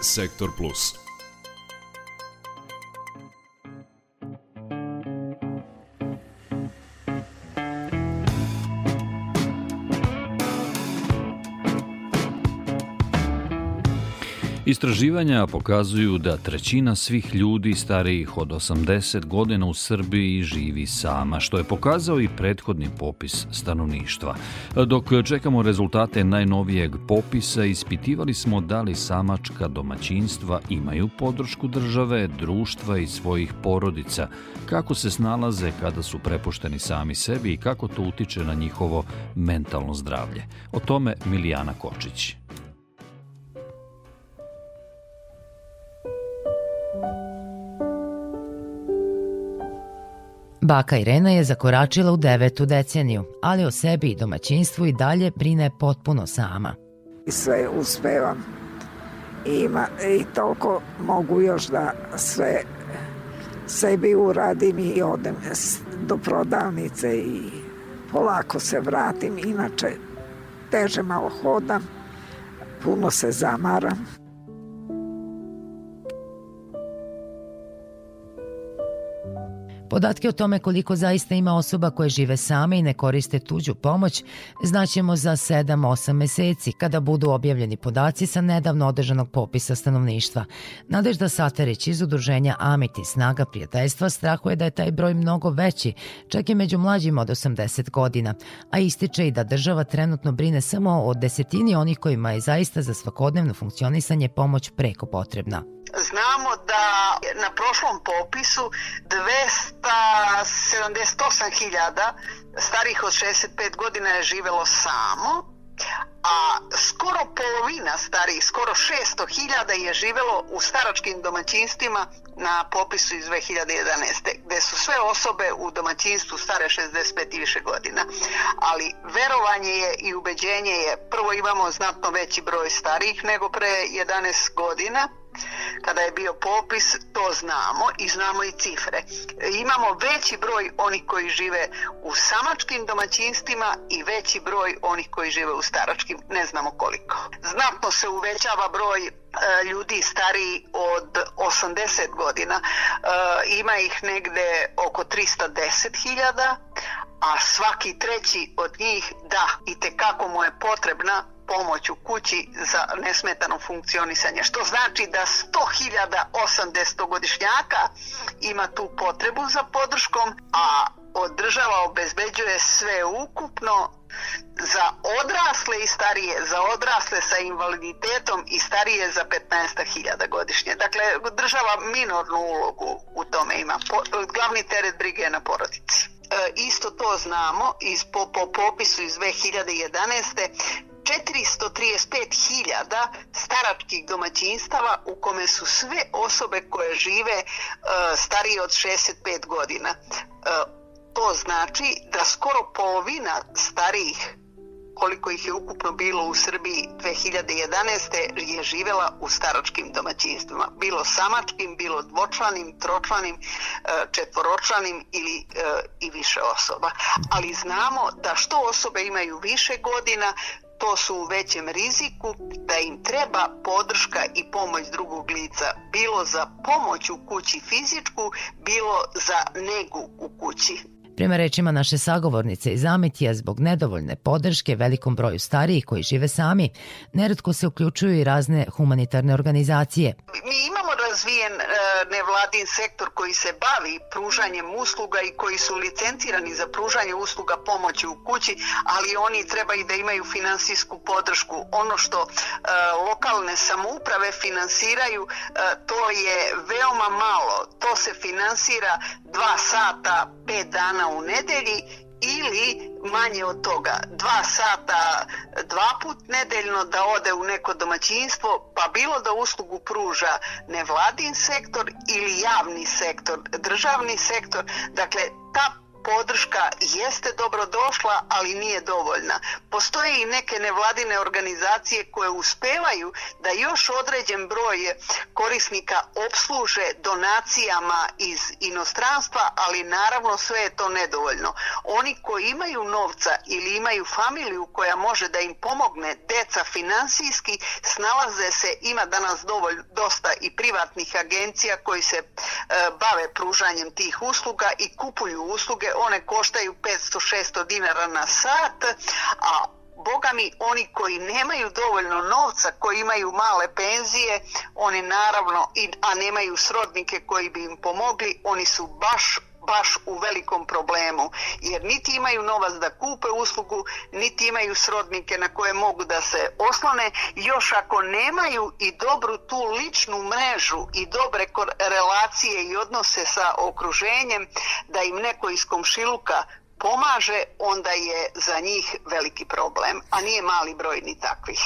sektor plus. Istraživanja pokazuju da trećina svih ljudi starijih od 80 godina u Srbiji živi sama, što je pokazao i prethodni popis stanovništva. Dok čekamo rezultate najnovijeg popisa, ispitivali smo da li samačka domaćinstva imaju podršku države, društva i svojih porodica, kako se snalaze kada su prepušteni sami sebi i kako to utiče na njihovo mentalno zdravlje. O tome Milijana Kočić. Baka Irena je zakoračila u devetu deceniju, ali o sebi i domaćinstvu i dalje brine potpuno sama. Sve uspevam ima, i toliko mogu još da sve sebi uradim i odem do prodavnice i polako se vratim, inače teže malo hodam, puno se zamaram. Podatke o tome koliko zaista ima osoba koje žive same i ne koriste tuđu pomoć znaćemo za 7-8 meseci kada budu objavljeni podaci sa nedavno održanog popisa stanovništva. Nadežda Saterić iz udruženja Amit i Snaga prijateljstva strahuje da je taj broj mnogo veći, čak i među mlađima od 80 godina, a ističe i da država trenutno brine samo o desetini onih kojima je zaista za svakodnevno funkcionisanje pomoć preko potrebna. Znamo da na prošlom popisu 200 tipa 78.000 starih od 65 godina je živelo samo, a skoro polovina starih, skoro 600.000 je živelo u staračkim domaćinstvima na popisu iz 2011. gde su sve osobe u domaćinstvu stare 65 i više godina. Ali verovanje je i ubeđenje je, prvo imamo znatno veći broj starih nego pre 11 godina, kada je bio popis, to znamo i znamo i cifre. Imamo veći broj onih koji žive u samačkim domaćinstvima i veći broj onih koji žive u staračkim, ne znamo koliko. Znatno se uvećava broj e, ljudi stariji od 80 godina. E, ima ih negde oko 310.000, a svaki treći od njih da i tekako mu je potrebna pomoć u kući za nesmetano funkcionisanje, što znači da 100.000 80 godišnjaka ima tu potrebu za podrškom, a država obezbeđuje sve ukupno za odrasle i starije, za odrasle sa invaliditetom i starije za 15.000 godišnje. Dakle, država minornu ulogu u tome ima. Glavni teret brige je na porodici. E, isto to znamo iz, po, po popisu iz 2011. 435.000 staračkih domaćinstava u kome su sve osobe koje žive e, starije od 65 godina. E, to znači da skoro polovina starijih koliko ih je ukupno bilo u Srbiji 2011. je živela u staračkim domaćinstvima. Bilo samačkim, bilo dvočlanim, tročlanim, e, četvoročlanim ili i više osoba. Ali znamo da što osobe imaju više godina, to su u većem riziku, da im treba podrška i pomoć drugog lica, bilo za pomoć u kući fizičku, bilo za negu u kući. Prema rečima naše sagovornice iz Amitija, zbog nedovoljne podrške velikom broju starijih koji žive sami, neretko se uključuju i razne humanitarne organizacije – razvijen e, nevladin sektor koji se bavi pružanjem usluga i koji su licencirani za pružanje usluga pomoći u kući, ali oni treba i da imaju finansijsku podršku. Ono što e, lokalne samouprave finansiraju, e, to je veoma malo. To se finansira dva sata, pet dana u nedelji ili manje od toga, dva sata, dva put nedeljno da ode u neko domaćinstvo, pa bilo da uslugu pruža nevladin sektor ili javni sektor, državni sektor, dakle ta podrška jeste dobrodošla, ali nije dovoljna. Postoje i neke nevladine organizacije koje uspevaju da još određen broj korisnika obsluže donacijama iz inostranstva, ali naravno sve je to nedovoljno. Oni koji imaju novca ili imaju familiju koja može da im pomogne deca finansijski, snalaze se, ima danas dovolj, dosta i privatnih agencija koji se e, bave pružanjem tih usluga i kupuju usluge one koštaju 500-600 dinara na sat, a boga mi, oni koji nemaju dovoljno novca, koji imaju male penzije, oni naravno, a nemaju srodnike koji bi im pomogli, oni su baš baš u velikom problemu, jer niti imaju novac da kupe uslugu, niti imaju srodnike na koje mogu da se oslone, još ako nemaju i dobru tu ličnu mrežu i dobre relacije i odnose sa okruženjem, da im neko iz komšiluka pomaže, onda je za njih veliki problem, a nije mali broj ni takvih.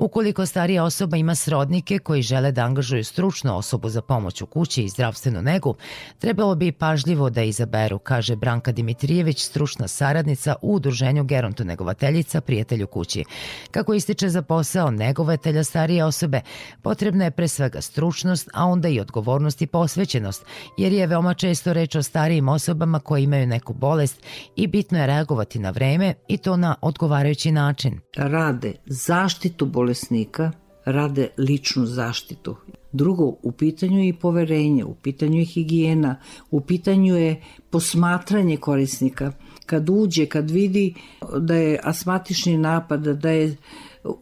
Ukoliko starija osoba ima srodnike koji žele da angažuju stručnu osobu za pomoć u kući i zdravstvenu negu, trebalo bi pažljivo da izaberu, kaže Branka Dimitrijević, stručna saradnica u Udruženju gerontonegovateljica Prijatelju kući. Kako ističe za posao negovatelja starije osobe, potrebna je pre svega stručnost, a onda i odgovornost i posvećenost, jer je veoma često reč o starijim osobama koje imaju neku bolest i bitno je reagovati na vreme i to na odgovarajući način. Rade zaštitu bolesti bolesnika rade ličnu zaštitu. Drugo, u pitanju je i poverenje, u pitanju je higijena, u pitanju je posmatranje korisnika. Kad uđe, kad vidi da je asmatični napad, da je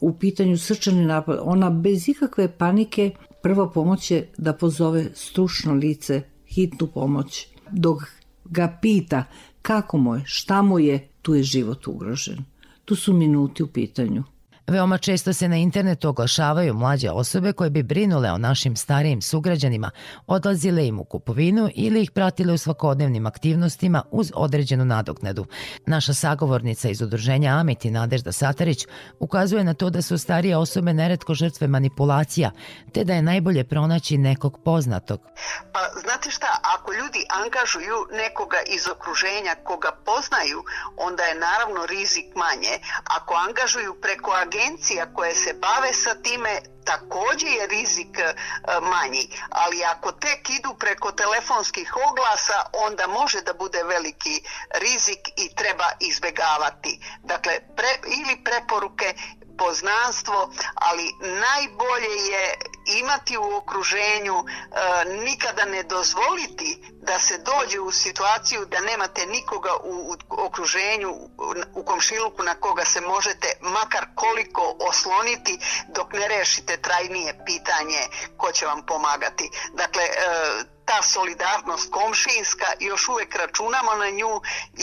u pitanju srčani napad, ona bez ikakve panike prva pomoć je da pozove stručno lice, hitnu pomoć, dok ga pita kako mu je, šta mu je, tu je život ugrožen. Tu su minuti u pitanju. Veoma često se na internetu oglašavaju mlađe osobe koje bi brinule o našim starijim sugrađanima, odlazile im u kupovinu ili ih pratile u svakodnevnim aktivnostima uz određenu nadoknadu. Naša sagovornica iz udruženja Amit i Nadežda Satarić ukazuje na to da su starije osobe neretko žrtve manipulacija, te da je najbolje pronaći nekog poznatog. Pa znate šta, ako ljudi angažuju nekoga iz okruženja koga poznaju, onda je naravno rizik manje. Ako angažuju preko agencije agencija koje se bave sa time takođe je rizik e, manji, ali ako tek idu preko telefonskih oglasa, onda može da bude veliki rizik i treba izbegavati. Dakle, pre, ili preporuke poznanstvo, ali najbolje je imati u okruženju, e, nikada ne dozvoliti da se dođe u situaciju da nemate nikoga u okruženju, u komšiluku na koga se možete makar koliko osloniti dok ne rešite trajnije pitanje ko će vam pomagati. Dakle, e, ta solidarnost komšinska, još uvek računamo na nju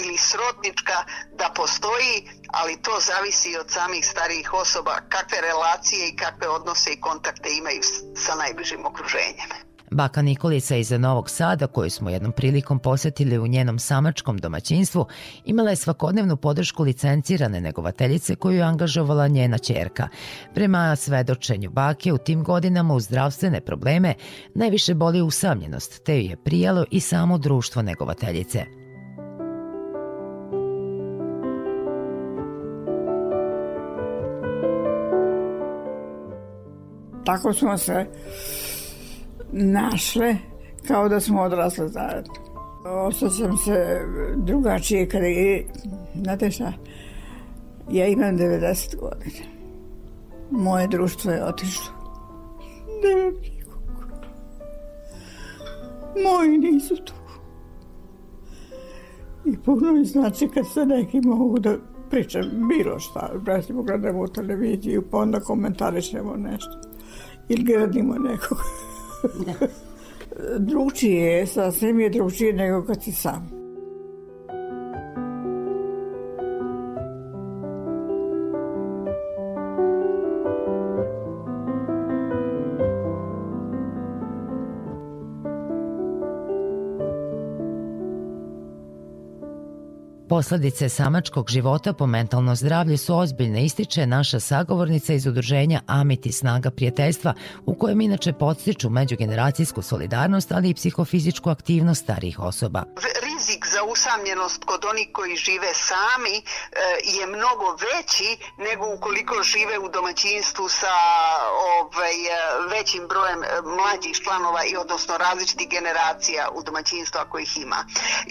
ili srodnička da postoji, ali to zavisi od samih starijih osoba kakve relacije i kakve odnose i kontakte imaju sa najbližim okruženjem. Baka Nikolica iz Novog Sada, koju smo jednom prilikom posetili u njenom samačkom domaćinstvu, imala je svakodnevnu podršku licencirane negovateljice koju je angažovala njena čerka. Prema svedočenju bake, u tim godinama u zdravstvene probleme najviše boli usamljenost, te ju je prijalo i samo društvo negovateljice. Tako smo se našle kao da smo odrasle zajedno. Osećam se drugačije kada je, znate šta, ja imam 90 godina. Moje društvo je otišlo. Nemam nikog. Moji nisu tu. I puno mi znači kad se neki mogu da pričam bilo šta. Recimo gledamo u televiziju pa onda komentarišemo nešto. Ili gradimo nekoga. Da. drugčije je, sasvim je drugčije nego kad si sam. Posledice samačkog života po mentalno zdravlje su ozbiljne, ističe naša sagovornica iz udruženja Amiti snaga prijateljstva, u kojem inače podstiču međugeneracijsku solidarnost, ali i psihofizičku aktivnost starih osoba. Rizik za usamljenost kod onih koji žive sami e, je mnogo veći nego ukoliko žive u domaćinstvu sa ovaj, e, većim brojem e, mlađih članova i odnosno različitih generacija u domaćinstvu ako ih ima.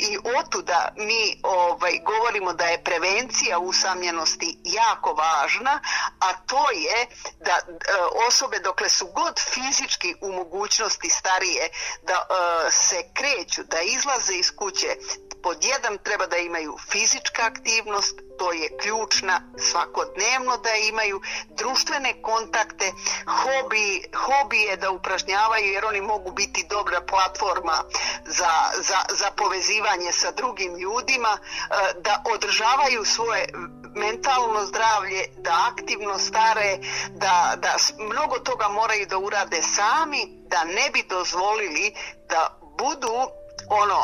I otuda mi ovaj, i govorimo da je prevencija usamljenosti jako važna, a to je da e, osobe dokle su god fizički u mogućnosti starije da e, se kreću, da izlaze iz kuće, Pod jedan treba da imaju fizička aktivnost, to je ključna, svakodnevno da imaju društvene kontakte, hobi, hobi je da upražnjavaju jer oni mogu biti dobra platforma za, za, za povezivanje sa drugim ljudima, e, da održavaju svoje mentalno zdravlje, da aktivno stare, da, da mnogo toga moraju da urade sami, da ne bi dozvolili da budu ono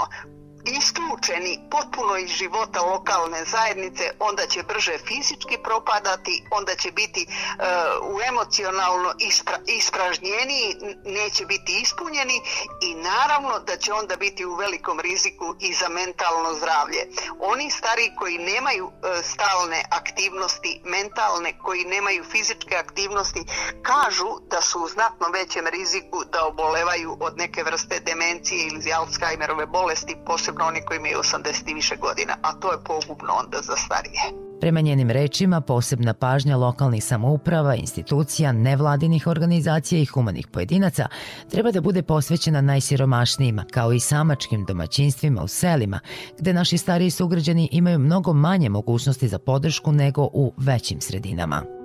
isključeni potpuno iz života lokalne zajednice, onda će brže fizički propadati, onda će biti uh, u emocionalno ispra, ispražnjeniji, neće biti ispunjeni i naravno da će onda biti u velikom riziku i za mentalno zdravlje. Oni stari koji nemaju uh, stalne aktivnosti mentalne, koji nemaju fizičke aktivnosti, kažu da su u znatno većem riziku da obolevaju od neke vrste demencije ili Alzheimerove bolesti, posebno oni koji imaju 80 i više godina, a to je pogubno onda za starije. Prema njenim rečima, posebna pažnja lokalnih samouprava, institucija, nevladinih organizacija i humanih pojedinaca treba da bude posvećena najsiromašnijima, kao i samačkim domaćinstvima u selima, gde naši stariji sugrađani imaju mnogo manje mogućnosti za podršku nego u većim sredinama.